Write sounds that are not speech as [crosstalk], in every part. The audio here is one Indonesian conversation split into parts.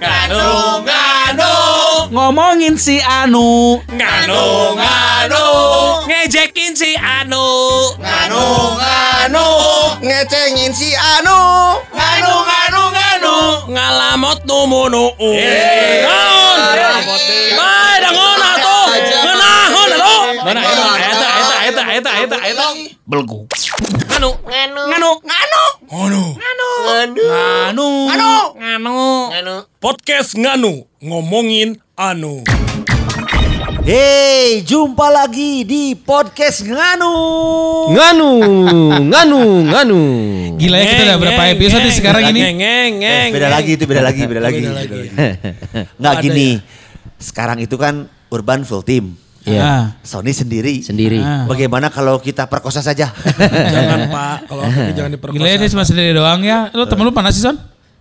Nganu, nganu, Ngomongin si Anu. nganu, nganu, ngejekin si Anu, nganu, nganu, ngecengin si Anu. nganu, nganu, nganu, ngalamot numunu. Naon? Bae dangon atuh. Ngeunahon atuh. Mana eta eta eta eta eta eta eta belgu. Nganu, nganu, nganu, nganu, nganu, nganu, nganu, nganu. Podcast Nganu ngomongin anu. Hey, jumpa lagi di podcast Nganu. Nganu, nganu, nganu. Gila ya kita udah berapa episode nih sekarang ini? Ngeng, ngeng, Eh, ngeng. beda lagi itu, beda lagi, beda lagi. Beda lagi. lagi. Nggak gini. Sekarang itu kan Urban full team. Iya. Ah. Sony sendiri. Sendiri. Ah. Bagaimana kalau kita perkosa saja? [laughs] Jangan pak, kalau aku jangan diperkosa. Gila ya dia cuma sendiri doang ya. Lo temen lu panas sih Son?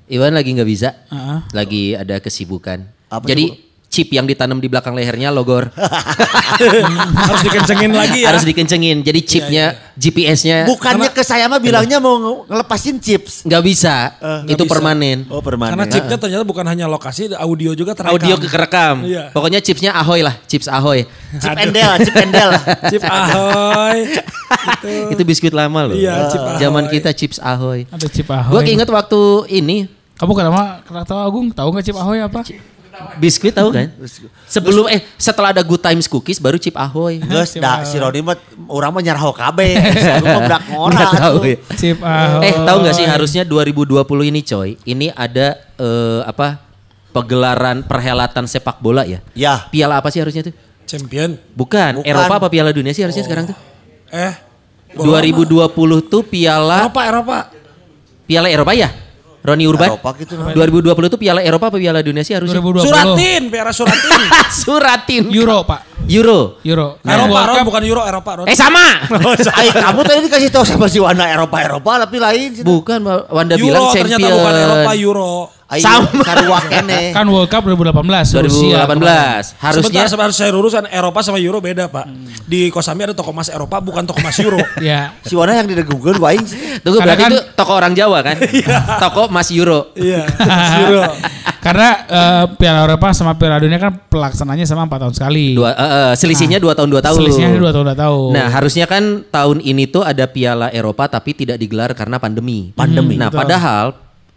Iwan lagi nggak bisa. Ah. Lagi ada kesibukan. Apa Jadi chip yang ditanam di belakang lehernya logor. [laughs] Harus dikencengin lagi ya. Harus dikencengin. Jadi chipnya, GPS-nya Bukannya ke saya mah bilangnya mau nge- ngelepasin chips. nggak bisa. nggak itu bisa. permanen. Oh, permanen. Karena chipnya ternyata bukan hanya lokasi, audio juga terekam. Audio kerekam. Iya. Pokoknya chipsnya Ahoy lah, chips Ahoy. chip endel, chip endel. [laughs] Chip ahoy. [laughs] itu biskuit lama loh. Iya, chip Ahoy. Zaman kita chips Ahoy. Ada Cip Ahoy. Gue keinget waktu ini Kamu kenapa kenapa tahu Agung? Tahu nggak Cip Ahoy apa? Biskuit tahu kan? Sebelum eh setelah ada Good Times Cookies baru chip Ahoy. Geus da si Roni mah urang mah nyaraho kabe. [laughs] Saya mah berak ngora. Tahu ya. Cip Ahoy. Eh tahu nggak sih harusnya 2020 ini coy, ini ada eh, apa pegelaran perhelatan sepak bola ya? Ya. Piala apa sih harusnya tuh? Champion. Bukan, Bukan. Eropa apa Piala Dunia sih harusnya sekarang tuh? Eh. 2020 tuh Piala Eropa, Eropa. Piala Eropa ya? Roni Urban? Eropa gitu. 2020 tuh Piala Eropa apa Piala Dunia sih harusnya? 2020. Suratin, piara Suratin. [laughs] Suratin. Euro Pak. Euro. Euro. Eropa, World Ron, Cup. bukan Euro, Eropa. Ron. Eh sama. [laughs] Ay, kamu tadi dikasih tahu sama si Wana Eropa Eropa tapi lain. sih. Bukan Wanda Euro bilang ternyata champion. bukan Eropa, Euro. Ay, Sama. Sarua kene. Kan World Cup 2018 Rusia. 2018. Harusnya Sebentar, sebentar saya lurusan Eropa sama Euro beda pak. Di Kosambi ada toko emas Eropa, bukan toko emas Euro. [laughs] Ya. Si Wana yang didegukeun waing sih. Tunggu Karena berarti kan- itu toko orang Jawa kan? [laughs] toko Mas Euro. Iya, [laughs] Euro. Karena eh, Piala Eropa sama Piala Dunia kan pelaksananya sama 4 tahun sekali. Dua, eh, eh, selisihnya dua tahun dua tahun. Selisihnya 2 tahun 2 tahun. Nah harusnya kan tahun ini tuh ada Piala Eropa tapi tidak digelar karena pandemi. Pandemi. Nah padahal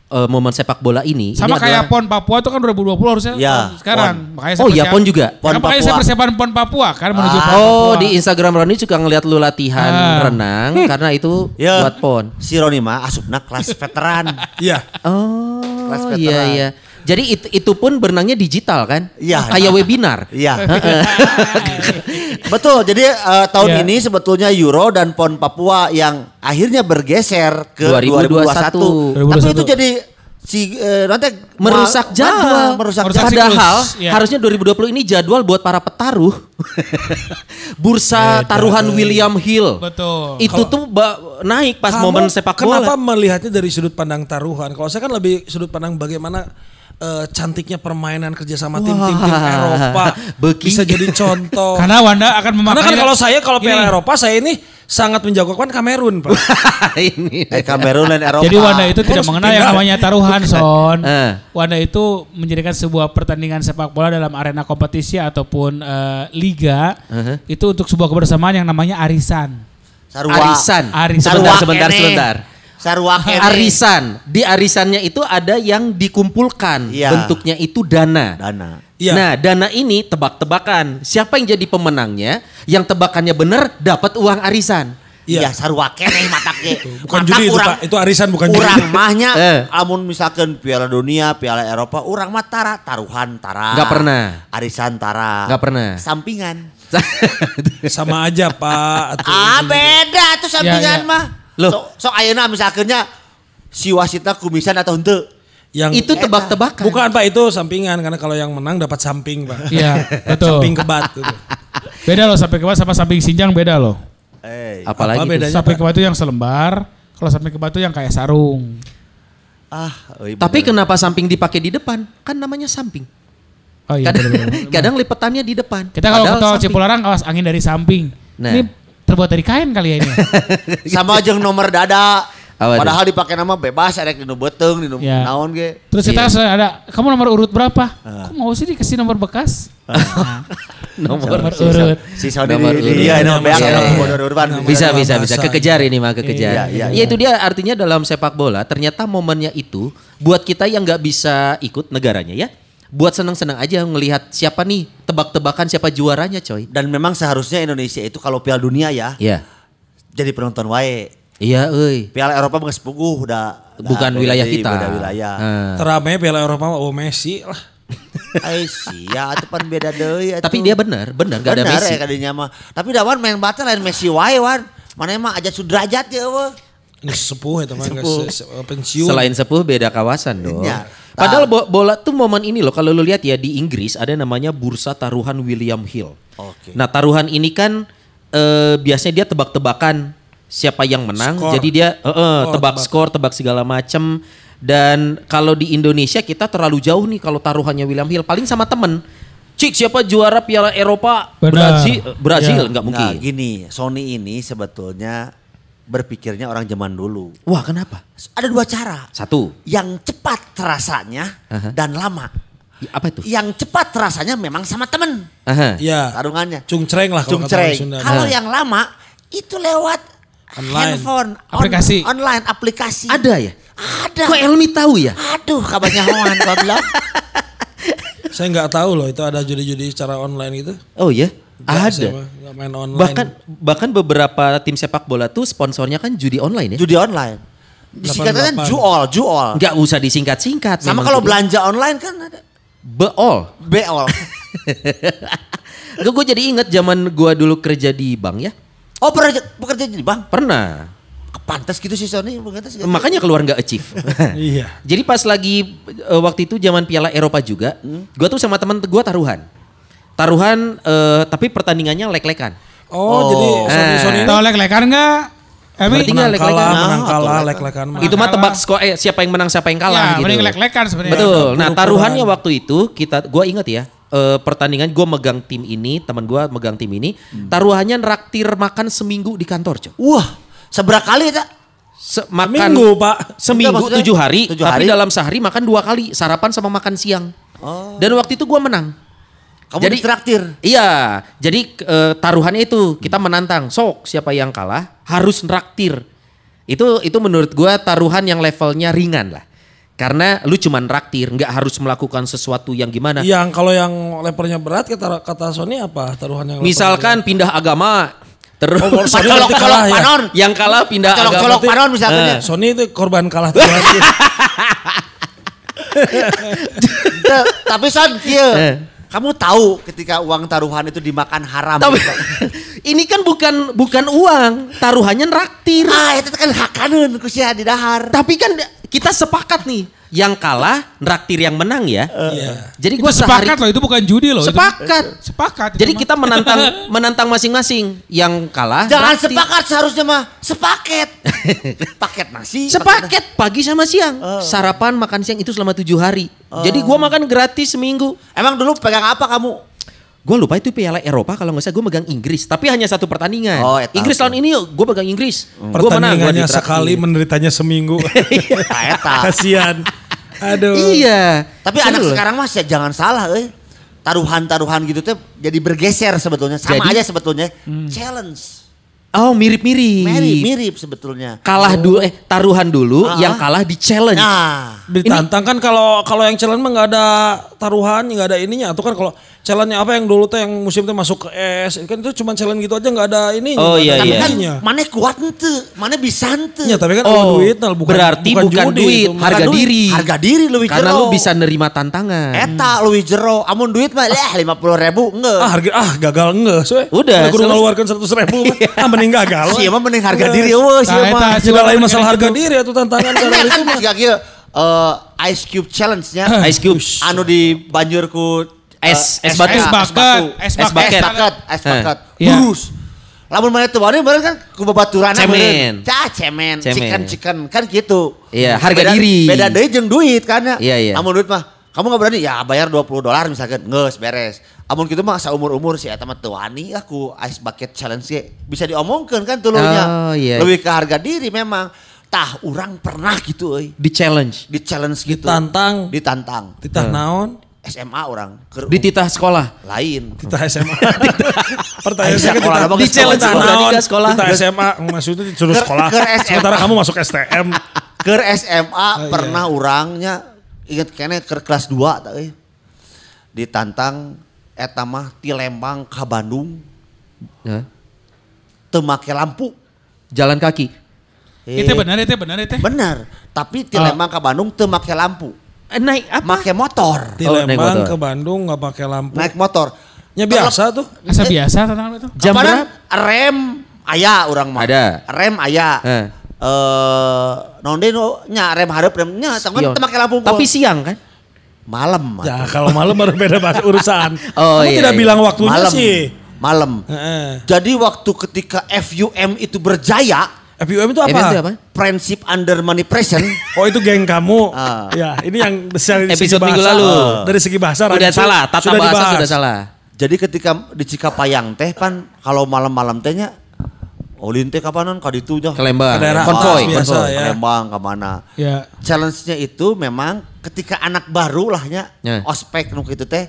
eh, momen sepak bola ini sama ini kayak adalah- PON Papua itu kan 2020 harusnya Ya, sekarang. Makanya saya Oh iya pon juga. Pon makanya saya Papua. persiapan PON Papua kan menuju PON Oh Papua. di Instagram Roni juga ngeliat lu latihan Ah. renang karena itu Ya. buat pon. Si Roni mah asupna kelas veteran. [laughs] Iya. Oh Kelas veteran. iya iya. Jadi itu, itu pun berenangnya digital kan? Iya. Kayak webinar. Iya. [laughs] [laughs] Betul. Jadi eh, tahun Iya. ini sebetulnya Euro dan PON Papua yang akhirnya bergeser ke 2021. 2021. Tapi itu jadi si eh, nanti merusak ma- jadwal. ah, merusak Merusak jadwal. siklus. Padahal Iya. harusnya 2020 ini jadwal buat para petaruh. [laughs] Bursa taruhan William Hill. Betul. Itu tuh ba- naik pas Kamu momen sepak Kenapa bola. melihatnya dari sudut pandang taruhan? Kalau saya kan lebih sudut pandang bagaimana eh, cantiknya permainan kerjasama tim-tim tim Wah, Eropa [laughs] beki. bisa jadi contoh. [laughs] Karena Wanda akan memakai Karena kan kalau saya kalau Piala Eropa saya ini sangat menjagokan Kamerun, Pak. [laughs] ini. Eh, Kamerun dan Eropa. Jadi Wanda itu tidak mengenal yang namanya taruhan, Son. Eh. Wanda itu menjadikan sebuah pertandingan sepak bola dalam arena kompetisi ataupun eh, liga Uh-huh. itu untuk sebuah kebersamaan yang namanya arisan. Sarua. Arisan. Arisan. Sebentar, Sarua sebentar, sebentar. Sarua kene. Arisan. Di arisannya itu ada yang dikumpulkan. Iya. Bentuknya itu dana. Dana. Iya. Nah, dana ini tebak-tebakan. Siapa yang jadi pemenangnya? Yang tebakannya benar dapat uang arisan. Iya, Iya. sarua kene mataknya. Bukan judi itu, Pak. Itu arisan bukan judi. Urang mahnya [laughs] Eh. amun misalkan Piala Dunia, Piala Eropa, urang mah tara, taruhan tara. Nggak pernah. Arisan tara. Nggak pernah. Sampingan. [laughs] Sama aja, Pak. Atuh. Ah, beda tuh sampingan Ya, ya. mah. Loh. So, so ayeuna misalkannya si wasitnya kumisan atau henteu. Yang itu tebak-tebakan. Bukan Pak itu sampingan karena kalau yang menang dapat samping Pak. Iya, [laughs] betul. Samping kebat gitu. Beda loh sampai kebat sama samping sinjang beda loh. Eh, Apalagi Apa bedanya? Samping kebat itu yang selembar, kalau samping kebat itu yang kayak sarung. ah, euy, Tapi bener. kenapa samping dipakai di depan? Kan namanya samping. Oh iya. Kadang, kadang lipetannya di depan. Kita kalau ke tol samping. Cipularang awas angin dari samping. Nah. Ini terbuat dari kain kali ya ini. [laughs] sama jeung nomor dada. Apa? Padahal dipakai nama bebas ada nu beteng, di nu Ya. naon ge. Terus kita Iya. ada, kamu nomor urut berapa? Kok mau sih dikasih nomor bekas? [laughs] Nomor Nomor urut. Si Sony Nomor di urut. beak Iya, ada iya. nomor urban. Bisa bisa bisa kekejar ini mah kekejar. Iya, iya, Ya itu dia artinya dalam sepak bola ternyata momennya itu buat kita yang nggak bisa ikut negaranya ya. Buat senang-senang aja ngelihat siapa nih tebak-tebakan siapa juaranya coy. Dan memang seharusnya Indonesia itu kalau Piala Dunia ya Iya. jadi penonton wae. Iya euy. Piala Eropa geus puguh udah Bukan udah wilayah kita. Beda wilayah. Ah. Teramai Piala Eropa mah oh Messi lah. [laughs] Ai sia atuh pan beda deui atuh. Tapi dia benar, benar gak ada Benar Messi. ya kadinya mah. Tapi dawan main bata lain Messi wae wan. Mana emang aja sudrajat ya eueuh. Ini sepuh itu mah Sepuh. geus se- pensiun. Selain sepuh beda kawasan dong. Iya. Padahal bo- bola tuh momen ini loh kalau lu lihat ya di Inggris ada namanya bursa taruhan William Hill. Oke. Nah taruhan ini kan eh, biasanya dia tebak-tebakan siapa yang menang. Skor. Jadi dia eh, eh, Oh, tebak tebak. skor, tebak segala macem. Dan kalau di Indonesia kita terlalu jauh nih kalau taruhannya William Hill. Paling sama temen. Cik siapa juara Piala Eropa? Benar. Brazil, eh, Brazil Ya. nggak mungkin. Nah, gini, Sony ini sebetulnya berpikirnya orang zaman dulu. Wah kenapa? Ada dua cara. Satu, Yang cepat terasanya Aha. dan lama. apa itu? Yang cepat terasanya memang sama temen. Iya. tarungannya. Cungcreng lah kalau kata orang Cungcreng. Sunda. Kalau Nah. yang lama itu lewat Online. handphone, on- Aplikasi. online aplikasi. Ada ya? Ada. Kok Elmi tahu ya? Aduh, kabarnya hoan goblok. [laughs] Saya nggak tahu loh itu ada judi-judi secara online gitu. Oh ya? Ada. main online. Bahkan bahkan beberapa tim sepak bola tuh sponsornya kan judi online ya. Judi online. Disingkatnya kan 88. jual, jual. Nggak usah disingkat-singkat. Sama kalau judi. belanja online kan ada beol. beol. Gue jadi inget zaman gua dulu kerja di bank ya. Oh, pernah bekerja di bank? Pernah. Pantas gitu sih Sony, pantas gitu. Makanya keluar nggak achieve. [laughs] Iya. Jadi pas lagi eh, waktu itu zaman Piala Eropa juga, gua tuh sama teman gua taruhan. Taruhan eh, tapi pertandingannya lek-lekan. Oh, jadi Sony Eh. Sony ini Tahu lek-lekan enggak? Emi? Lek-lekan. kalah, Nah, menang kalah, lek- lek-lekan mah. Itu mah tebak skor eh siapa yang menang siapa yang kalah ya, gitu. mending lek-lekan sebenarnya. Betul. Nah taruhannya waktu itu kita, gua inget ya eh, pertandingan gua megang tim ini, teman gua megang tim ini, taruhannya raktir makan seminggu di kantor, cok. Wah, seberapa kali ya, Se- makan Minggu, Pak. seminggu tujuh hari, tujuh tapi hari? dalam sehari makan dua kali, sarapan sama makan siang. Oh. Dan waktu itu gua menang. Kamu Jadi- ditraktir. Iya, jadi eh, taruhannya itu kita menantang. Sok siapa yang kalah harus nraktir. Itu itu menurut gua taruhan yang levelnya ringan lah. Karena lu cuman raktir, nggak harus melakukan sesuatu yang gimana. Yang kalau yang levelnya berat kata kata Sony apa taruhan yang Misalkan pindah agama, terus Oh, kalau [laughs] Sony Colok kalah ya? panon. yang kalah pindah Colok agama. colok panon misalkan ya. berat? Sony itu korban kalah Tuhan. [laughs] Tapi Son, kieu. Kamu tahu ketika uang taruhan itu dimakan haram. Tapi gitu. [laughs] ini kan bukan bukan uang, taruhannya nraktir. ah, itu kan hakaneun ku sia di dahar. Tapi kan kita sepakat nih, yang kalah nraktir yang menang ya. Iya. Jadi Itu gua sehari sepakat loh, itu bukan judi loh. itu. Sepakat. Sepakat. itu Jadi mah. kita menantang [laughs] menantang masing-masing. Yang kalah Jangan nraktir. sepakat seharusnya mah sepaket. [laughs] Paket nasi. Sepaket pagi sama siang. Oh. Sarapan makan siang itu selama tujuh hari. Jadi gua makan gratis seminggu. Emang dulu pegang apa kamu? Gue lupa itu Piala Eropa kalau nggak salah gue megang Inggris. Tapi hanya satu pertandingan. Oh, eta. Inggris tahun ini gue pegang Inggris. Gue menang. Gua Pertandingannya ditraktir. sekali menderitanya seminggu. [laughs] Ah, eta. Kasihan. Aduh. Iya. Tapi Seru anak loh. sekarang mas ya jangan salah euy. Taruhan-taruhan gitu tuh jadi bergeser sebetulnya. Sama Jadi? aja sebetulnya. Challenge. Oh mirip-mirip. Mirip, mirip sebetulnya. Kalah dulu eh taruhan dulu Ah. yang kalah di challenge. Nah, Ditantang kan kalau kalau yang challenge mah nggak ada taruhan, nggak ada ininya. Atau kan kalau challenge apa yang dulu tuh yang musim tuh masuk ke es, kan itu cuma challenge gitu aja nggak ada ininya. Oh, iya, iya. kan mana kuat ente, mana bisa ente. Ya, tapi kan Oh, duit nah, bukan berarti bukan judi duit, itu. harga Bukan duit, diri. Harga diri lebih Karena jero. lu bisa nerima tantangan. Eta lebih jero. Amun duit mah leh lima puluh ribu enggak. Ah harga ah gagal enggak, soe. Udah, selesai. ngeluarkan seratus ribu, mah. [laughs] ah mending gagal. Emang mending harga diri emang. eta Tidak lain masalah harga diri atau tantangan [laughs] Karena karena itu mah. Eh, Ice Cube Challenge-nya Ice Cube. anu di banjur ku eh, Es- es batu. Es bucket, es bucket, es bucket, es bucket. Iya. Burus. Lamun mana teu bani bener kan ku babaturan Cemen. Cah cemen, chicken chicken kan gitu. Iya, harga Beda- diri. Beda deui jeung duit kan ya. Iya, iya. Amun duit mah kamu nggak berani ya bayar 20 dolar misalkan ngeus beres. Amun gitu mah saumur-umur si eta mah teu wani aku ice bucket challenge ge bisa diomongkeun kan tulunya. Oh, iya. Lebih ke harga diri memang. Tah orang pernah gitu euy. Di challenge. Di challenge gitu. Ditantang. Ditantang. Titah naon? SMA orang. Keur Di titah sekolah. lain. Titah SMA. Pertanyaan [laughs] saya sekolah, abang di challenge naon? sekolah. Titah SMA maksudnya disuruh sekolah. Sementara kamu masuk STM. Ke SMA iya. pernah orangnya inget kene ke kelas 2 tak euy. Ditantang eta mah ti Lembang ka Bandung Hah? teu make lampu. Jalan kaki. Itu benar, itu benar, itu. Bener, tapi ti. Lembang ka Bandung teu make lampu. Eh, naik apa? Make motor. Di Oh, Lembang motor. ke Bandung nggak pakai lampu. Naik motor. Ya biasa tuh. Asa biasa tentang itu. Jam? Rem aya orang mah. Ada. Rem aya. Eh. Eh, non deui nu nya rem hareup rem nya tanggal Spion. teu make lampu. Tapi siang kan? malam. Ya kalau malam baru beda bahas urusan. [laughs] Oh, Kamu iya, tidak iya. bilang waktunya malam. sih. Malam. Heeh. Jadi waktu ketika FUM itu berjaya, FUM itu apa? Itu apa? Friendship Under Manipulation, [laughs] Oh itu geng kamu. Ah. Ya ini yang dari segi Episode minggu bahasa. lalu. Dari segi bahasa. Udah salah, tata sudah bahasa dibahas. sudah salah. jadi ketika di Cikapayang teh kan kalau malam-malam tehnya Ulin teh kapanan ka ditu nya. Ke Lembang. Ke daerah Konvoy, biasa konvoy. ya. Ke Lembang ke mana. Ya. Challenge-nya itu memang ketika anak baru lahnya Ya. ospek nu kitu teh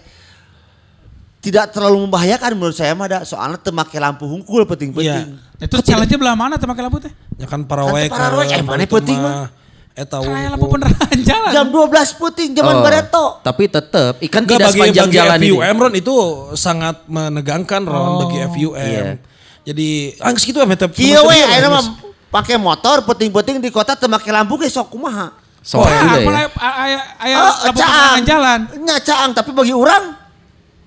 tidak terlalu membahayakan menurut saya mah da soalnya teu make lampu hungkul penting-penting. Itu challenge-nya belah mana pakai lampu teh? Ya kan parawek. Kan parawek, eh, mana penting mah? Eta Kayak lampu penerangan [laughs] jalan. Jam 12 puting zaman Oh, bareto. Tapi tetap ikan Enggak, tidak bagi, sepanjang bagi jalan ini. FUM Ron itu sangat menegangkan Ron bagi FUM. Iya. Jadi angis gitu ya tetap. Kieu we ayeuna mah pakai motor penting-penting di kota teu make lampu ge sok kumaha. Sok apa ya. aya- aya aya Oh, lampu penerangan jalan. Nya caang tapi bagi orang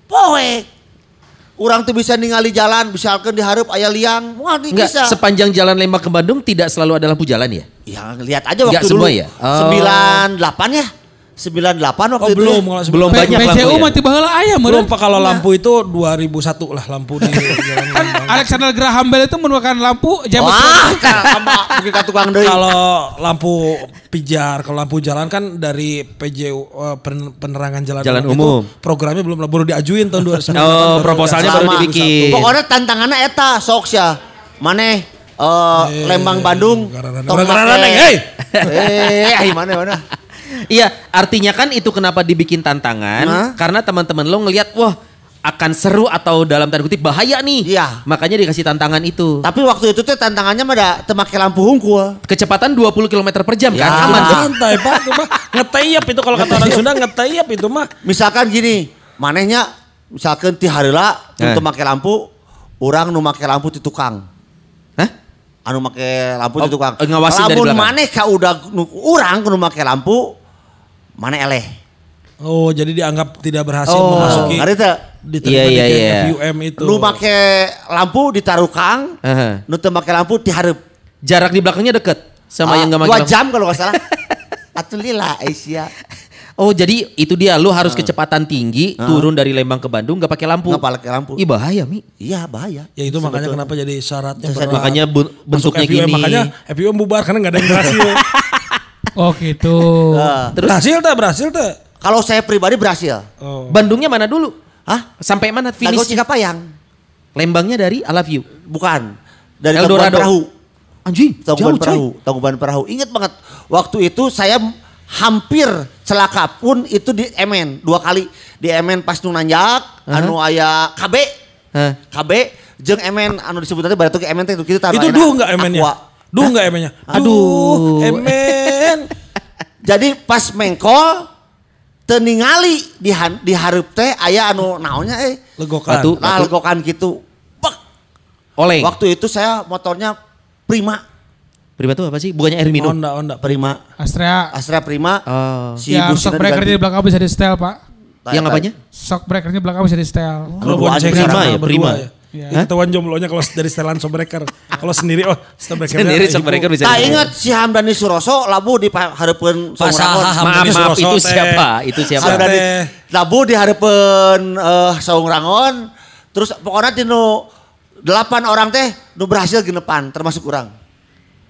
poek. Orang tuh bisa ningali jalan, misalkan di hareup aya liang, wah ini Enggak, bisa. sepanjang jalan Lembang ke Bandung tidak selalu ada lampu jalan ya? Ya lihat aja waktu Nggak dulu. semua ya? Oh. 98 ya? 98 waktu Oh itu. belum ya. kalau Belum sebelum- banyak P- lampu PCU ya? mah tiba heula aya Belum. Pak kalau lampu itu 2001 lah lampu di jalan [laughs] Kan Lembang. Alexander Graham Bell itu menemukan lampu jam Wah, sama ke tukang deui. Kalau lampu pijar, kalau lampu jalan kan dari PJU eh, pen- penerangan jalan, Jalan itu umum. programnya belum baru diajuin tahun 2009. Oh, proposalnya baru dibikin. Pokoknya tantangannya eta sok sia. Maneh eh, Lembang Bandung. Garana- tong garana- make- neng, hey! Eh, ay, mana mana. Iya, artinya kan itu kenapa dibikin tantangan? Nah. Karena teman-teman lo ngelihat wah akan seru atau dalam tanda kutip bahaya nih. Iya. Makanya dikasih tantangan itu. Tapi waktu itu teh tantangannya mah da teu make lampu hungkul. Kecepatan 20 km per jam Ya. kan? Aman tuh. Santai Pak, itu mah ngeteyap itu kalau kata orang Sunda ngeteyap itu mah. Misalkan gini, manehnya misalkan ti hareula nu Eh. teu make lampu, orang nu make lampu ti tukang. Hah? Anu make lampu Oh, ti tukang. ngawasin dari Lamun belakang. maneh ka udah nu urang nu make lampu, maneh eleh. Oh, jadi dianggap tidak berhasil Oh. memasuki diterima Iya, di iya, geng iya. FUM itu. Nu make lampu ditaruh kang, Aha. nu teu make lampu ti hareup. Jarak di belakangnya deket sama Ah, yang gak dua pakai jam kalau nggak salah. [laughs] Atuh lila Asia. Oh jadi itu dia lu harus kecepatan tinggi turun dari Lembang ke Bandung gak pakai lampu. Nggak pakai lampu. Ih bahaya mi. Iya bahaya. Ya itu makanya Sebetulnya. kenapa jadi syaratnya Syarat- Makanya bentuknya FUM. gini. Makanya FUM bubar karena nggak ada yang berhasil. [laughs] Oh gitu. Ah. Terus berhasil tak? Berhasil tak? Kalau saya pribadi berhasil. Oh. Bandungnya mana dulu? Hah? Sampai mana Dago finish? Cikapayang. Lembangnya dari I Love You. Bukan. Dari Eldorado. Perahu. Anjing, jauh Tangkuban coy. Perahu. Tangkuban Perahu. Ingat banget. Waktu itu saya hampir celaka pun itu di MN dua kali. Di MN pas nu nanjak, anu aya KB. Hah. KB jeung MN anu disebut tadi baru ke MN teh. Itu enak. duh nggak emennya? Aqua. Duh nggak emennya? Aduh. emen. [laughs] Jadi pas mengkol teu ningali di han- di hareup teh aya anu naonnya eh. Legokan. Batu. Nah, legokan gitu. Bek. Oleng. Waktu itu saya motornya Prima. Prima tuh apa sih? Bukannya air minum. Honda, Honda. Prima. Astrea. Astra Prima. Oh. Si busnya shock breaker di belakang bisa di setel pak. Yang apanya? Shock breakernya belakang bisa di setel. Kalau bonceng Prima ya, berdua Prima. ya. Ya, ketahuan jomblonya kalau dari setelan sobreker. Kalau sendiri oh breakernya Sendiri shock breaker bisa. Nah ingat si Hamdani Suroso labu di hareupeun Pas Saung saham. Rangon. Maaf, Hamdani maaf, Suroso itu teh. siapa? Itu siapa? Hamdani labu di hareupeun eh, Saung Rangon. Terus pokoknya di nu delapan orang teh nu berhasil genepan termasuk orang.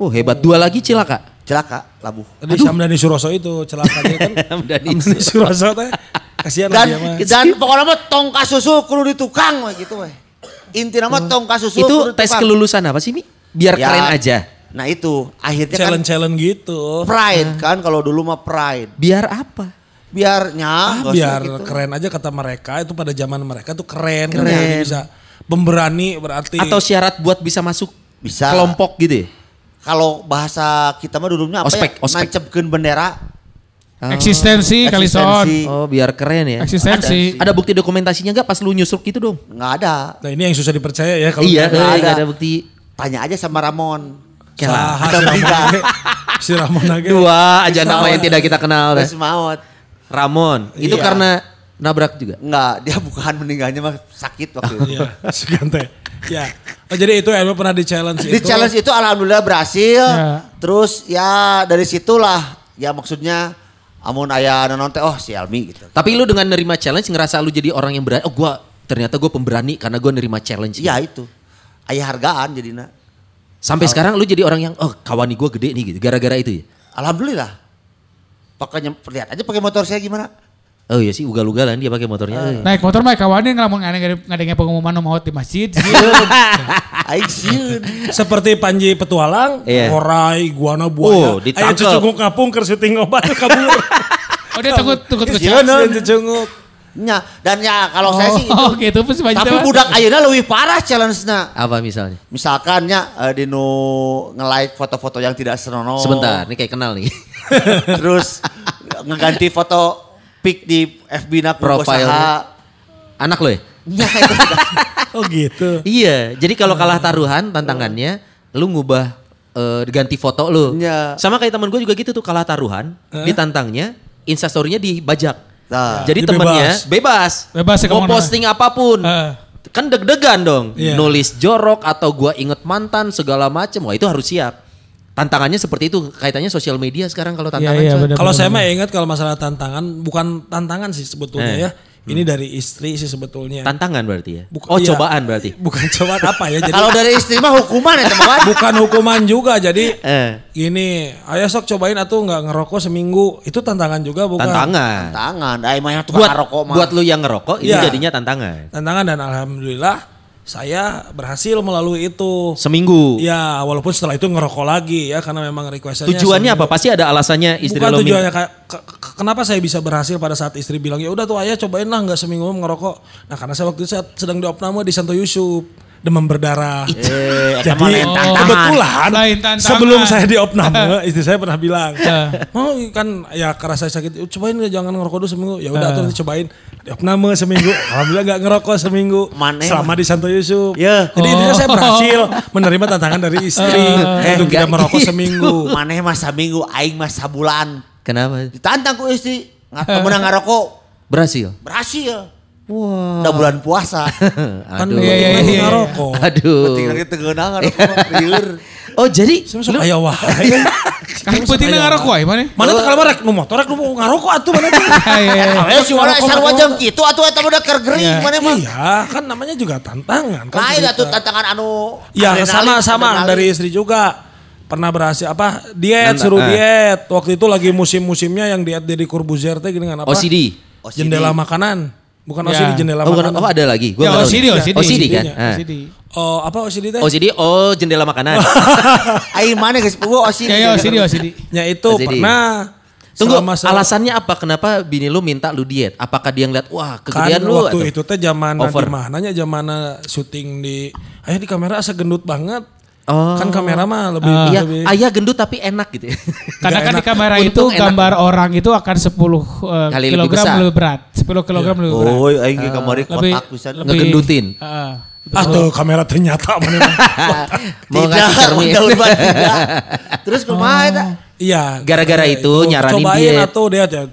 Oh hebat, dua lagi cilaka. Celaka labu. Tadi Hamdani Suroso itu celakanya kan. [laughs] Hamdani Suroso teh. Kasihan Dan dia mah. dan pokoknya mah tong kasusu kudu di tukang we gitu we. Intina mah tong kasusu Itu tes kelulusan apa sih Mi? Biar Ya. keren aja. Nah itu akhirnya kan Challenge-challenge gitu. pride kan kalau dulu mah pride. Biar apa? Biarnya Ah, biar gitu. keren aja kata mereka itu pada zaman mereka tuh keren. Keren. Jadi bisa pemberani berarti. Atau syarat buat bisa masuk Bisa. kelompok gitu ya? Kalau bahasa kita mah dulunya apa Ospek, ya? ospek. Nancepkeun bendera. Eksistensi kali son. Eksistensi. Oh biar keren ya. Eksistensi. Ada bukti dokumentasinya nggak pas lu nyusruk gitu dong? Nggak ada. Nah ini yang susah dipercaya ya kalau iya, nggak eh, ada. nggak ada bukti. Tanya aja sama Ramon. Saha Ada si Ramon. Si Age. Dua aja nama yang tidak kita kenal. Terus maut. Ramon. Itu Iya. karena nabrak juga. Enggak, dia bukan meninggalnya mah sakit waktu itu. Iya, si Gante. Ya. Oh, jadi itu Elmo pernah di challenge Di itu. challenge itu alhamdulillah berhasil. Ya. Terus ya dari situlah ya maksudnya amun aya nonton teh oh si Almi gitu. Tapi lu dengan nerima challenge ngerasa lu jadi orang yang berani. Oh gua ternyata gue pemberani karena gue nerima challenge. Iya itu. Aya hargaan jadinya. Sampai sekarang lu jadi orang yang oh kawani gue gede nih gitu. Gara-gara itu ya. Alhamdulillah. Pokoknya lihat aja pakai motor saya gimana. Oh iya sih ugal-ugalan dia pakai motornya. Eh. Naik motor mah kawanin ngelamun ngadeng ngadengnya pengumuman nu maut di masjid. [laughs] Sieun. Seperti Panji Petualang, Iya. Ngorai, Guana, Buaya. Oh, ditangkep. Ayo cucunguk ngapung keur syuting obat kabur. [laughs] Oh dia takut takut ke Sieun. Sieun cucunguk. Nya, dan ya kalau saya sih itu. Oh gitu masjid. Tapi budak ayeuna lebih parah challenge-na. Apa misalnya? Misalkan ya eh, di nu nge-like foto-foto yang tidak senonoh. Sebentar, ini kayak kenal nih. [laughs] Terus ngeganti foto pic di FB na Profile. Anak lo ya? Juga. [laughs] Oh gitu. Iya, jadi kalau kalah taruhan tantangannya lu ngubah eh, ganti foto lu. Iya. Sama kayak temen gue juga gitu tuh kalah taruhan, ditantangnya instastorynya dibajak. Nah, Jadi temennya bebas. Bebas ya Mau posting apa pun. Eh. Kan deg-degan dong. Iya. Nulis jorok atau gua inget mantan segala macem. Wah itu harus siap. Tantangannya seperti itu. Kaitannya sosial media sekarang kalau tantangan. iya, coy. bener. Kalau saya mah ingat kalau masalah tantangan bukan tantangan sih sebetulnya Eh. ya. Ini dari istri sih sebetulnya. Tantangan berarti ya. Bukan- oh iya. cobaan berarti. [laughs] Bukan cobaan apa ya? Jadi kalau dari istri mah hukuman ya teman [laughs] bukan hukuman juga. Jadi Eh. gini, ayo sok cobain atau nggak ngerokok seminggu. Itu tantangan juga bukan? Tantangan. Tangan, dah emang yang tukang Buat, rokok mah. buat lu yang ngerokok ini Iya. jadinya tantangan. Tantangan dan alhamdulillah saya berhasil melalui itu. Seminggu. Ya, walaupun setelah itu ngerokok lagi ya karena memang requestnya Tujuannya apa? seminggu. Pasti ada alasannya istri Bukan lo tujuannya kayak ke- ke- kenapa saya bisa berhasil pada saat istri bilang ya udah tuh ayah cobain lah nggak seminggu ngerokok. Nah karena saya waktu itu saya sedang di opname di Santo Yusuf demam berdarah. Eh, [laughs] eta Jadi lain tantangan. kebetulan Lain sebelum saya di opname [laughs] [laughs] istri saya pernah bilang, Eh. mau kan ya karena saya sakit, "Yuk, cobain ya jangan ngerokok dulu seminggu. Ya udah tuh cobain di opname seminggu. Alhamdulillah nggak ngerokok seminggu. Maneh selama di Santo Yusuf. Ya. Jadi intinya saya berhasil menerima tantangan dari istri Eh, untuk tidak enggak merokok gitu. seminggu. Maneh mah saminggu, aing mah sabulan. Kenapa? Ditantang ku istri, nggak menang ngarokok. Berhasil. Berhasil. Wah. Udah bulan puasa. [laughs] Kan Aduh. Iya, iya, penting iya. ngerokok. Aduh. Penting lagi mah, lieur. Oh jadi Saya masuk aya wae. Kan penting ngarokok ya mana? Mana tuh kalau rek nu motor rek nu atuh mana tuh. [laughs] Iya iya. iya. Eh si orang sarua jeung kitu atuh eta mah udah keur gering maneh mah. Iya, kan namanya juga tantangan kan. Lain atuh tantangan anu Ya sama-sama dari istri juga. Pernah berhasil apa diet suruh eh. diet. Waktu itu lagi musim-musimnya yang diet dari Corbuzier teh gini kan apa? OCD. OCD. Jendela makanan. Bukan Ya. OCD jendela Oh, bukan, makanan. oh ada lagi. Gua Ya OCD nih. OCD. OCD kan? Ah. OCD. Oh, apa OCD teh? OCD oh jendela makanan. Aing maneh geus puguh OCD. Kayak OCD OCD. Ya itu OCD. pernah. Tunggu, selama se- alasannya apa? Kenapa bini lu minta lu diet? Apakah dia ngeliat, wah kan kegedean lu? waktu atau- itu teh zaman Over. di mananya zaman syuting di ayah di kamera asa gendut banget. Oh. Kan kamera mah lebih Iya, lebih ayah gendut tapi enak gitu ya. [laughs] Karena kan di kamera itu Untung enak. gambar orang itu akan 10 uh, Kali lebih kilogram besar. lebih berat. 10 kilogram lebih berat. Oh, aing kamari lebih kotak pisan. lebih Ngegendutin. Heeh. Ah tuh kamera ternyata mana. [laughs] Mau ngasih cermin. [laughs] Terus kumaha eta? Iya. Gara-gara ya itu nyaranin cobain diet. atau dia ya,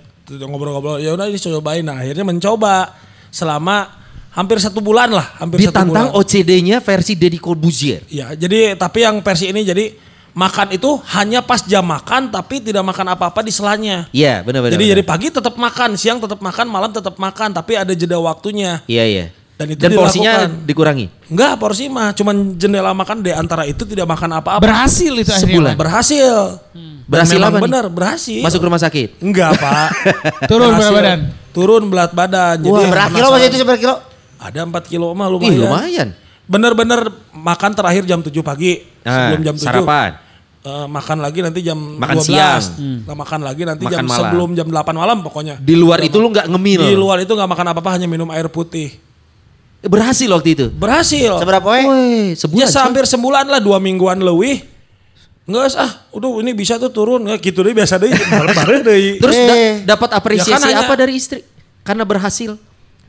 ngobrol-ngobrol. Ya udah dicobain. Nah, akhirnya mencoba selama hampir satu bulan lah, hampir satu Ditantang bulan. OCD-nya versi Deddy Corbuzier. Ya, jadi tapi yang versi ini jadi makan itu hanya pas jam makan tapi tidak makan apa-apa di selanya. Iya, benar-benar. jadi benar. jadi pagi tetap makan, siang tetap makan, malam tetap makan, tapi ada jeda waktunya. Iya, iya. Dan itu porsinya dilakukan. dikurangi. Enggak, porsi mah cuman jendela makan di antara itu tidak makan apa-apa. Berhasil itu akhirnya. Sebulan. Berhasil. Dan Berhasil apa benar, berhasil. Masuk rumah sakit. Enggak, Pak. [laughs] Turun berat badan. Turun berat badan. Jadi Wah, berapa kilo masih itu seberapa kilo? Ada 4 kilo mah Ih, lumayan. lumayan. Bener-bener makan terakhir jam 7 pagi. Ah, sebelum jam 7. sarapan. eh, makan lagi nanti jam Makan 12. siang. Nah, makan lagi nanti Makan jam malam. sebelum jam 8 malam pokoknya. Di luar itu lu nggak ngemil. Di luar itu nggak makan apa-apa hanya minum air putih. Berhasil waktu itu. Berhasil. Seberapa we? Woi, Ya sebulan. coy. hampir sebulan lah dua mingguan lebih. Nggak ah, udah ini bisa tuh turun ya gitu deh biasa [laughs] deh. Terus da- Eh. dapat apresiasi Ya kan hanya- apa dari istri? Karena berhasil.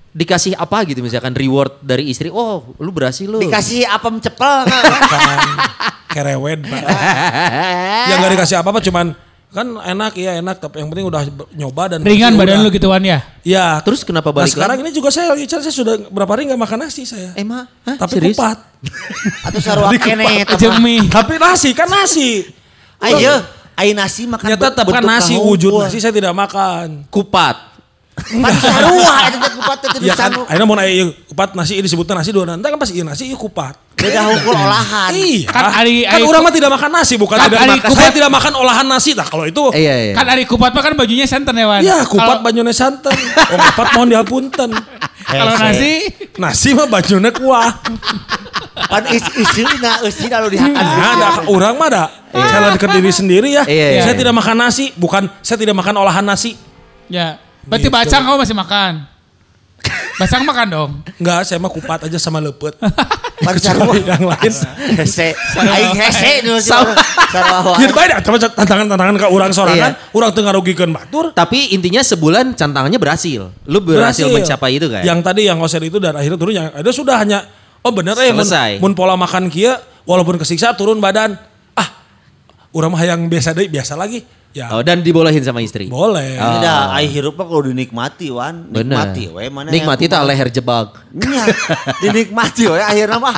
Dikasih apa gitu misalkan reward dari istri. Oh, lu berhasil lu. Dikasih apem cepel. [laughs] kan kerewet Pak. ya nggak dikasih apa-apa cuman kan enak ya enak tapi yang penting udah nyoba dan Ringan udah. badan lu gituan ya. Ya Terus kenapa Nah balik sekarang lagi? ini juga saya saya sudah berapa hari nggak makan nasi saya. Emang? Hah, tapi serius? kupat. [laughs] Atau sarua kene. Tapi nasi kan nasi. Ayo, ayo nasi makan Ternyata tetap kan nasi wujud nasi saya tidak makan. Kupat. Pan sarua eta teh kupat teh Ya kan, nanya kupat nasi ini disebutnya nasi dua nanti kan pas iya nasi iya kupat. Beda hungkul olahan. Iya. Kan ari- kan ari- orang mah tidak makan nasi bukan Kan tidak ari makan. kupat- Saya tidak makan olahan nasi. Nah kalau itu Iya, iya. Kan Ari Kupat mah kan bajunya santan ya Wan. Ya kupat Kalau- banyune santan. [laughs] Oh kupat mohon dihapunten. [laughs] Kalau nasi Nasi mah banyune kuah. Pan is isina isina lu dihakan. Nah, ada orang mah ada. Saya ke diri sendiri ya. Iya, iya. Saya tidak makan nasi, bukan saya tidak makan olahan nasi. ya. Berarti Gitu. bacang kamu masih makan. Bacang makan dong. Enggak, saya mah kupat aja sama lepet. [laughs] Pan sarua yang lain. hese. Aing hese sarua. Sarua. Jadi baik coba tantangan-tantangan ke orang sorangan, orang teu ngarugikeun batur. Tapi intinya sebulan cantangannya berhasil. Lu berhasil, mencapai itu kan? Yang tadi yang ngoser itu dan akhirnya turun yang ada sudah hanya oh bener ya mun, Selesai. mun pola makan kia walaupun kesiksa turun badan. Ah, urang mah yang biasa deh biasa lagi. Ya Oh, dan dibolehin sama istri. boleh. Oh. Tidak, ai hirup mah kudu dinikmati wan. Bener. Nikmati we mana. Nikmati tak leher jebak. Nya, [laughs] dinikmati we akhirnya mah.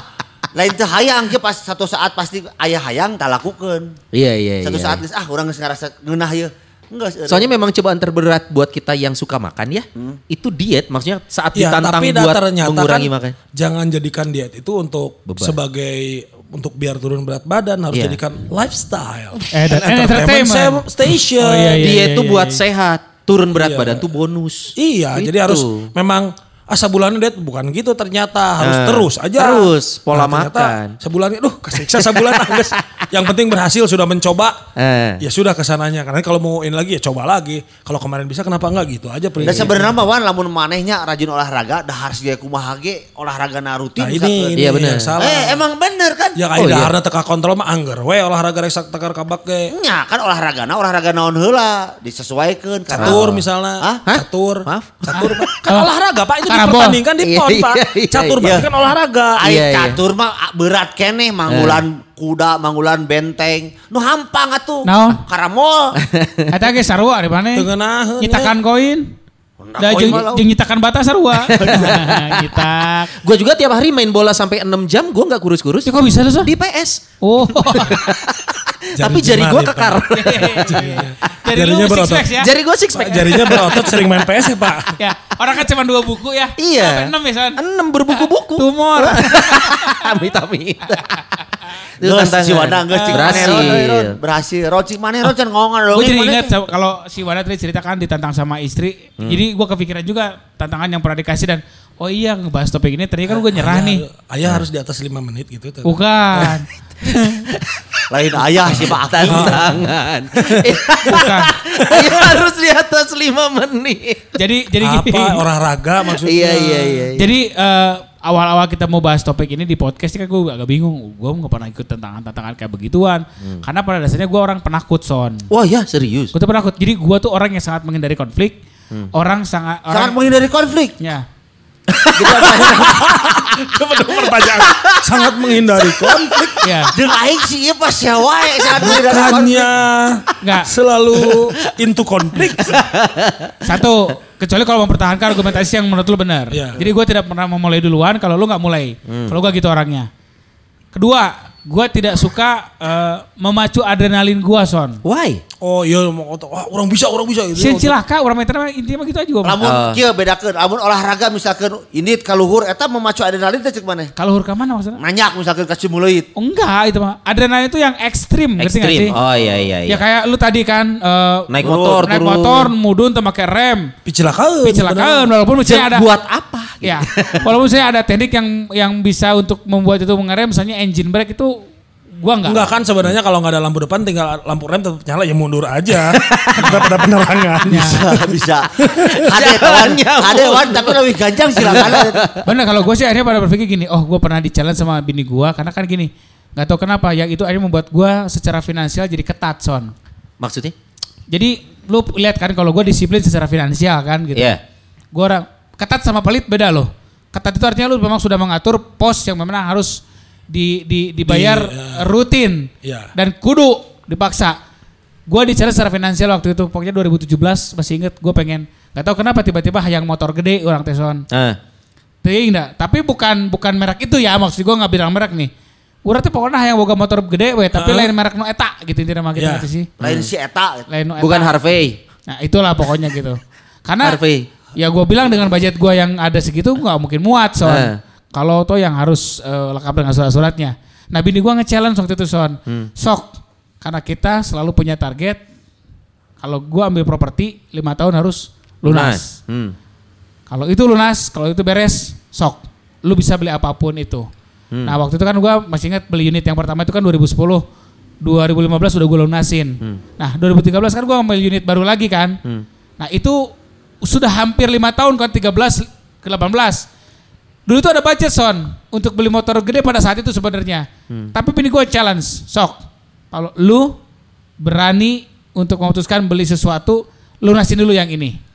Lain teh hayang ke pas satu saat pasti aya hayang tak lakukeun. Iya, iya, Satu iya. saat geus ah urang geus ngarasa ngeunah ye. Enggak. Soalnya memang cobaan terberat buat kita yang suka makan ya. Itu diet maksudnya saat Ya, ditantang tapi buat mengurangi kan makan. jangan jadikan diet itu untuk Beban. sebagai untuk biar turun berat badan harus Iya. jadikan lifestyle Eh, dan- And and entertainment. station. Oh, iya, iya. diet tuh buat iya. sehat, turun berat Iya. badan tuh bonus. Iya, Gitu. jadi harus memang ah sebulan diet bukan gitu ternyata harus Nah, terus aja. terus, pola ternyata makan. Sebulan duh kesiksa sebulan [laughs] Angges. Yang penting berhasil sudah mencoba. Eh. Ya sudah ke sananya karena kalau mau ini lagi ya coba lagi. Kalau kemarin bisa kenapa enggak gitu aja Dan sebenarnya mah wan lamun manehnya rajin olahraga dah harus dia kumaha ge olahraga na rutin Nah, ini, ini Iya, benar. yang salah. Eh emang bener kan? Ya Oh, kayak iya. daharna teka kontrol mah angger we olahraga rek sak tekar kabak ge. Nya kan olahraga na olahraga naon heula disesuaikan Catur misalnya. Hah? Catur. Maaf? Catur. Kan olahraga Pak itu. Dipertandingkan di Iya, pon Pak. iya, iya, Catur iya. berarti kan olahraga. Ayo Iya, iya. catur mah ah, berat keneh manggulan kuda, manggulan benteng. Nu hampang atuh. Naon? Karamol. [laughs] Eta ge sarua di mana? Tengenaheun, Nyitakan koin. Mah lauk. jeung nyitakan bata sarua. [laughs] Nyitak. Gue juga tiap hari main bola sampai 6 jam, gue nggak kurus-kurus. Ya kok bisa tuh, Sa? Di PS. Oh. [laughs] Tapi jari gue kekar. Jadi [laughs] Jarinya lu six berotot. packs ya? jari gue six pack. jarinya berotot sering main PS ya Pak. Ya, orang kan cuma dua buku ya. Iya. Sampai enam ya, San? 6 berbuku-buku. Tumor. [laughs] amit amit. Itu tantangan. si Wanda cik maneh Berhasil. Berhasil. Ron cik maneh Ron can ngongan dong. Gue jadi ingat kalau si Wanda tadi ceritakan ditantang sama istri. Jadi gue kepikiran juga tantangan yang pernah dikasih dan oh iya ngebahas topik ini ternyata kan gue nyerah nih. Ayah harus di atas 5 menit gitu. tuh. Bukan. [laughs] Lain ayah sih Pak. [laughs] Tantangan. Bukan. [laughs] Ya harus di atas 5 menit. Jadi jadi gini. Apa olahraga maksudnya? Iya iya iya. Jadi eh, awal-awal kita mau bahas topik ini di podcast ini kan gue agak bingung. Gue nggak pernah ikut tantangan-tantangan kayak begituan. Karena pada dasarnya gue orang penakut son. Wah ya serius. Gue tuh penakut. Jadi gue tuh orang yang sangat menghindari konflik. Orang sangat Sangat orang menghindari konflik. ya. [laughs] Coba dong pertanyaan. Sangat menghindari konflik. Ya. Jeung aing sih ieu pas ya wae konflik. Bukannya Enggak. selalu into konflik. [laughs] Satu, kecuali kalau mempertahankan argumentasi yang menurut lu benar. Iya. Jadi gue tidak pernah memulai duluan kalau lu nggak mulai. Kalau gue gitu orangnya. Kedua, gue tidak suka eh, memacu adrenalin gue son. Why? Oh iya mau kata, wah orang bisa, orang bisa gitu. Si cilaka orang meter intinya mah gitu aja gue. Lamun Oh. kieu bedakeun, lamun olahraga misalkan ini kaluhur eta memacu adrenalin teh cek maneh. Kalau hurka mana maksudnya? Nanyak misalkan ka cimuleuit. Oh, enggak itu mah. Adrenalin itu yang ekstrim, ngerti sih? Oh iya iya iya. Ya kayak lu tadi kan eh, Naik motor naik turun. motor mudun tuh pakai rem. Kecelakaan. Kecelakaan walaupun saya ada Buat apa? Ya, walaupun saya ada teknik yang yang bisa untuk membuat itu mengerem, misalnya engine brake itu Gua enggak. Enggak kan sebenarnya kalau nggak ada lampu depan tinggal lampu rem tetap nyala ya mundur aja. [laughs] Tetap ada penerangan. Bisa, bisa. [laughs] Ada kawan, ada kawan, tapi lebih ganjang silakan. [laughs] Bener kalau gue sih akhirnya pada berpikir gini, oh gue pernah di challenge sama bini gue karena kan gini, nggak tahu kenapa yang itu akhirnya membuat gue secara finansial jadi ketat son. Maksudnya? Jadi lu lihat kan kalau gue disiplin secara finansial kan gitu. Iya. Gue orang ketat sama pelit beda loh. Ketat itu artinya lu memang sudah mengatur pos yang memang harus di, di dibayar Di, ya. rutin Iya. dan kudu dipaksa. Gue di challenge secara finansial waktu itu pokoknya 2017 masih inget gue pengen nggak tahu kenapa tiba-tiba yang motor gede orang teson. Ah. Ting enggak, tapi bukan bukan merek itu ya maksud gue nggak bilang merek nih. Urang teh pokoknya yang boga motor gede we, tapi lain merek nu eta gitu intinya mah kita Ya. ngerti sih. Lain si Eta. Lain nu eta. Bukan Harvey. Nah, itulah pokoknya gitu. Karena Harvey. ya gue bilang dengan budget gue yang ada segitu nggak mungkin muat son. Eh. Kalau toh yang harus eh, lengkap dengan surat-suratnya. Nah bini gue nge-challenge waktu itu son. Sok, karena kita selalu punya target. Kalau gue ambil properti lima tahun harus lunas. Hmm. Kalau itu lunas, kalau itu beres, sok. Lu bisa beli apa pun itu. Hmm. Nah waktu itu kan gua masih ingat beli unit yang pertama itu kan 2010. 2015 udah gue lunasin. Nah 2013 kan gua ngambil unit baru lagi kan. Hmm. Nah itu sudah hampir lima tahun kan 13 ke 18. Dulu tuh ada budget son untuk beli motor gede pada saat itu sebenarnya. Hmm. Tapi bini gue challenge, sok. Kalau lu berani untuk memutuskan beli sesuatu, lunasin dulu yang ini.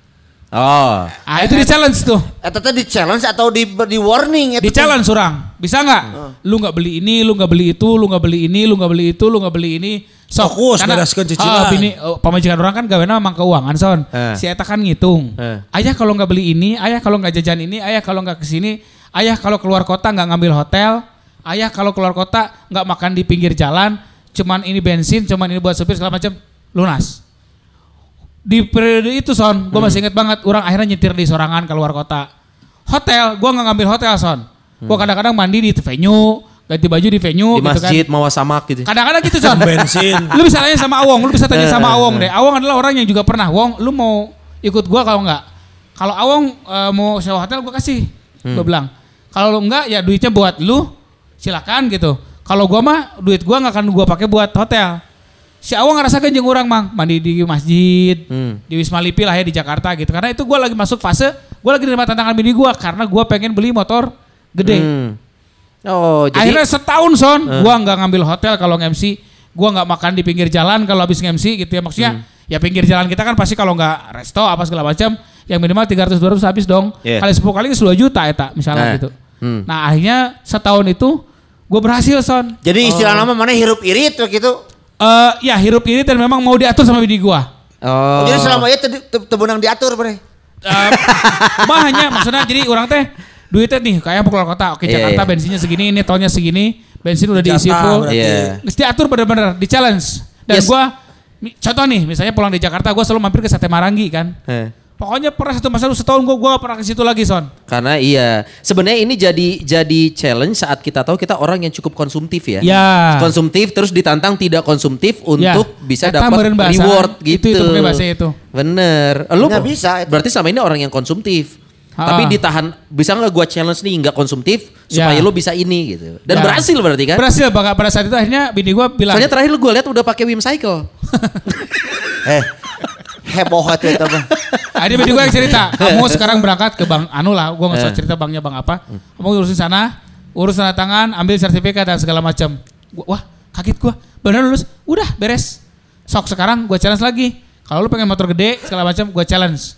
Oh. Ah itu di challenge tuh. Eta teh di challenge atau di di warning Di challenge surang. Bisa nggak? Lu nggak beli ini, lu nggak beli itu, lu nggak beli ini, lu nggak beli itu, lu nggak beli ini. Sok. Fokus, Karena- bereskeun cicilan. Ah, bini, oh, pamajikan orang kan gawena emang keuangan son. Eh. Si Eta kan ngitung. Eh. Ayah kalau nggak beli ini, ayah kalau nggak jajan ini, ayah kalau nggak ke sini, ayah kalau keluar kota nggak ngambil hotel, ayah kalau keluar kota nggak makan di pinggir jalan, cuman ini bensin, cuman ini buat supir segala macam, lunas. Di periode itu son, gue masih inget banget, orang akhirnya nyetir di sorangan keluar kota. Hotel, gue nggak ngambil hotel son. Gue kadang-kadang mandi di venue, ganti baju di venue, Di gitu kan. masjid mawa samak gitu. Kadang-kadang gitu son. [laughs] Bensin. lu bisa tanya sama Awong, lu bisa tanya sama Awong deh. Awong adalah orang yang juga pernah. Wong, lu mau ikut gua kalau enggak? Kalau Awong eh, mau sewa hotel gua kasih. Gua bilang. Kalau lu enggak ya duitnya buat lu silakan gitu. Kalau gua mah duit gua nggak akan gua pakai buat hotel. Si Awong ngerasakan jeung orang mang mandi di masjid, Hmm. di Wisma Lipi lah ya di Jakarta gitu. Karena itu gua lagi masuk fase gua lagi nerima tantangan bini gua karena gua pengen beli motor gede. Hmm. Oh, jadi Akhirnya setahun son, gua nggak ngambil hotel kalau nge-MC, gua nggak makan di pinggir jalan kalau habis nge-MC gitu ya maksudnya. Ya pinggir jalan kita kan pasti kalau nggak resto apa segala macam, yang minimal 300 200 habis dong. Iya. Kali 10 kali 2 juta eta misalnya Nah, gitu. hmm. Nah, akhirnya setahun itu gue berhasil son. Jadi istilah nama mana hirup irit gitu. Eh ya hirup ini dan memang mau diatur sama bini gua. Oh. Jadi selama itu tebenang diatur bre. Eh, [laughs] mah hanya maksudnya jadi orang teh duitnya nih kayak keluar kota. Oke Iya, Jakarta iya. bensinnya segini, ini tolnya segini, bensin udah diisi full. berarti. Iya. Mesti diatur bener-bener, di challenge. Dan Yes. gua contoh nih, misalnya pulang di Jakarta, gua selalu mampir ke Sate Marangi kan. Eh. Pokoknya pernah satu masa lu setahun gua gua gak pernah ke situ lagi son. Karena iya, sebenarnya ini jadi jadi challenge saat kita tahu kita orang yang cukup konsumtif ya. Ya. Konsumtif terus ditantang tidak konsumtif Ya. untuk bisa Eta dapat reward Itu- gitu. itu mungkin bahasa itu. Bener. Lu Nggak bisa itu. Berarti selama ini orang yang konsumtif. Ha. Tapi ditahan bisa nggak gua challenge nih nggak konsumtif Ya. supaya lu bisa ini gitu. Dan Ya. berhasil berarti kan? Berhasil bahkan pada saat itu akhirnya bini gua bilang. Soalnya terakhir gue lihat udah pakai Wim Cycle. [laughs] Eh, heboh itu itu mah. Akhirnya bini gue yang cerita, [laughs] kamu sekarang berangkat ke bank anu lah, gue nggak usah cerita banknya bank apa. Kamu urusin sana, urus tanda tangan, ambil sertifikat dan segala macam. Gua- Wah, kaget gue. Bener lulus, udah beres. Sok sekarang gue challenge lagi. Kalau lu pengen motor gede segala macam, gue challenge.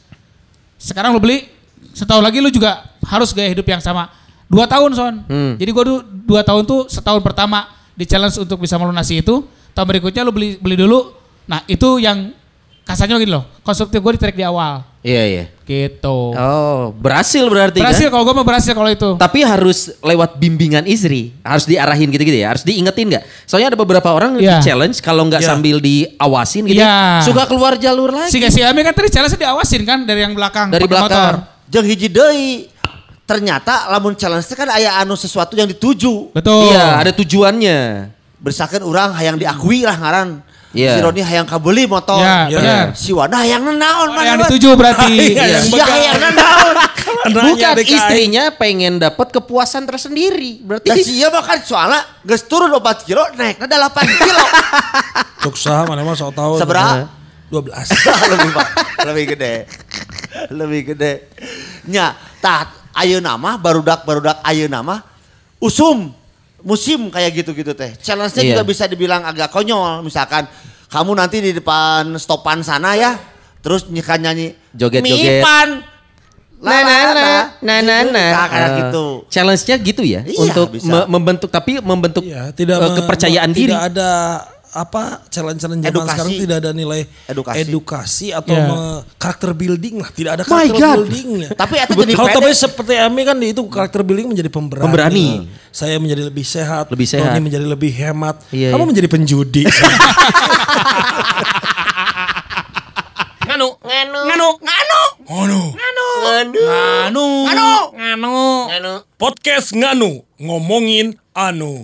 Sekarang lu beli, setahun lagi lu juga harus gaya hidup yang sama. Dua tahun son. Hmm. Jadi gue dulu dua tahun tuh setahun pertama di challenge untuk bisa melunasi itu. Tahun berikutnya lu beli beli dulu. Nah itu yang kasarnya gini loh. Konstruktif gue ditarik di awal. Iya iya. Gitu. Oh berhasil berarti berhasil kan? kalau gue mau berhasil kalau itu. Tapi harus lewat bimbingan istri, harus diarahin gitu-gitu ya, harus diingetin nggak? Soalnya ada beberapa orang Iya. di challenge kalau nggak Iya. sambil diawasin gitu, Iya. suka keluar jalur lagi. Si si Ami kan tadi challenge diawasin kan dari yang belakang. Dari belakang. Jeung hiji deui. Ternyata lamun challenge kan aya anu sesuatu yang dituju. Betul. Iya, ada tujuannya. Bersakeun urang hayang diakui lah ngaran. Iya. Si Roni hayang kabeli motor. Ya, Iya. benar. Si Wanda hayang nenaon Yang mana, dituju berarti. [laughs] Iya, yang Si hayang nenaon. [laughs] Bukan istrinya pengen dapat kepuasan tersendiri. Berarti Dan si iya makan soalnya geus turun 4 kilo naiknya 8 kilo. [laughs] Sah mana mah sok tahu. Seberapa? 12. lebih pak, lebih gede, lebih gede. Nya, tah ayo nama barudak barudak ayo nama usum musim kayak gitu-gitu teh. Challenge-nya Iya. juga bisa dibilang agak konyol. Misalkan kamu nanti di depan stopan sana ya, terus nyikan nyanyi Joget-joget. Mipan. Nah, nah, nah, nah, nah, nah. Nah, kayak Eh, gitu. Challenge-nya gitu ya Iya, untuk bisa. me- membentuk tapi membentuk Iya, tidak eh, kepercayaan me- diri. Tidak ada apa challenge-challenge zaman Edukasi. sekarang tidak ada nilai Edukasi. edukasi, atau Iya. me- karakter building lah, tidak ada karakter buildingnya. Tapi itu jadi kalau tapi seperti Ami kan itu karakter building menjadi pemberani. Pemberani. Saya menjadi lebih sehat. Lebih sehat. Tony menjadi lebih hemat. Iya, Kamu iya. menjadi penjudi. Nganu. Nganu. Nganu. Nganu. Ngono. Nganu. Nganu. Nganu. Podcast Nganu ngomongin anu.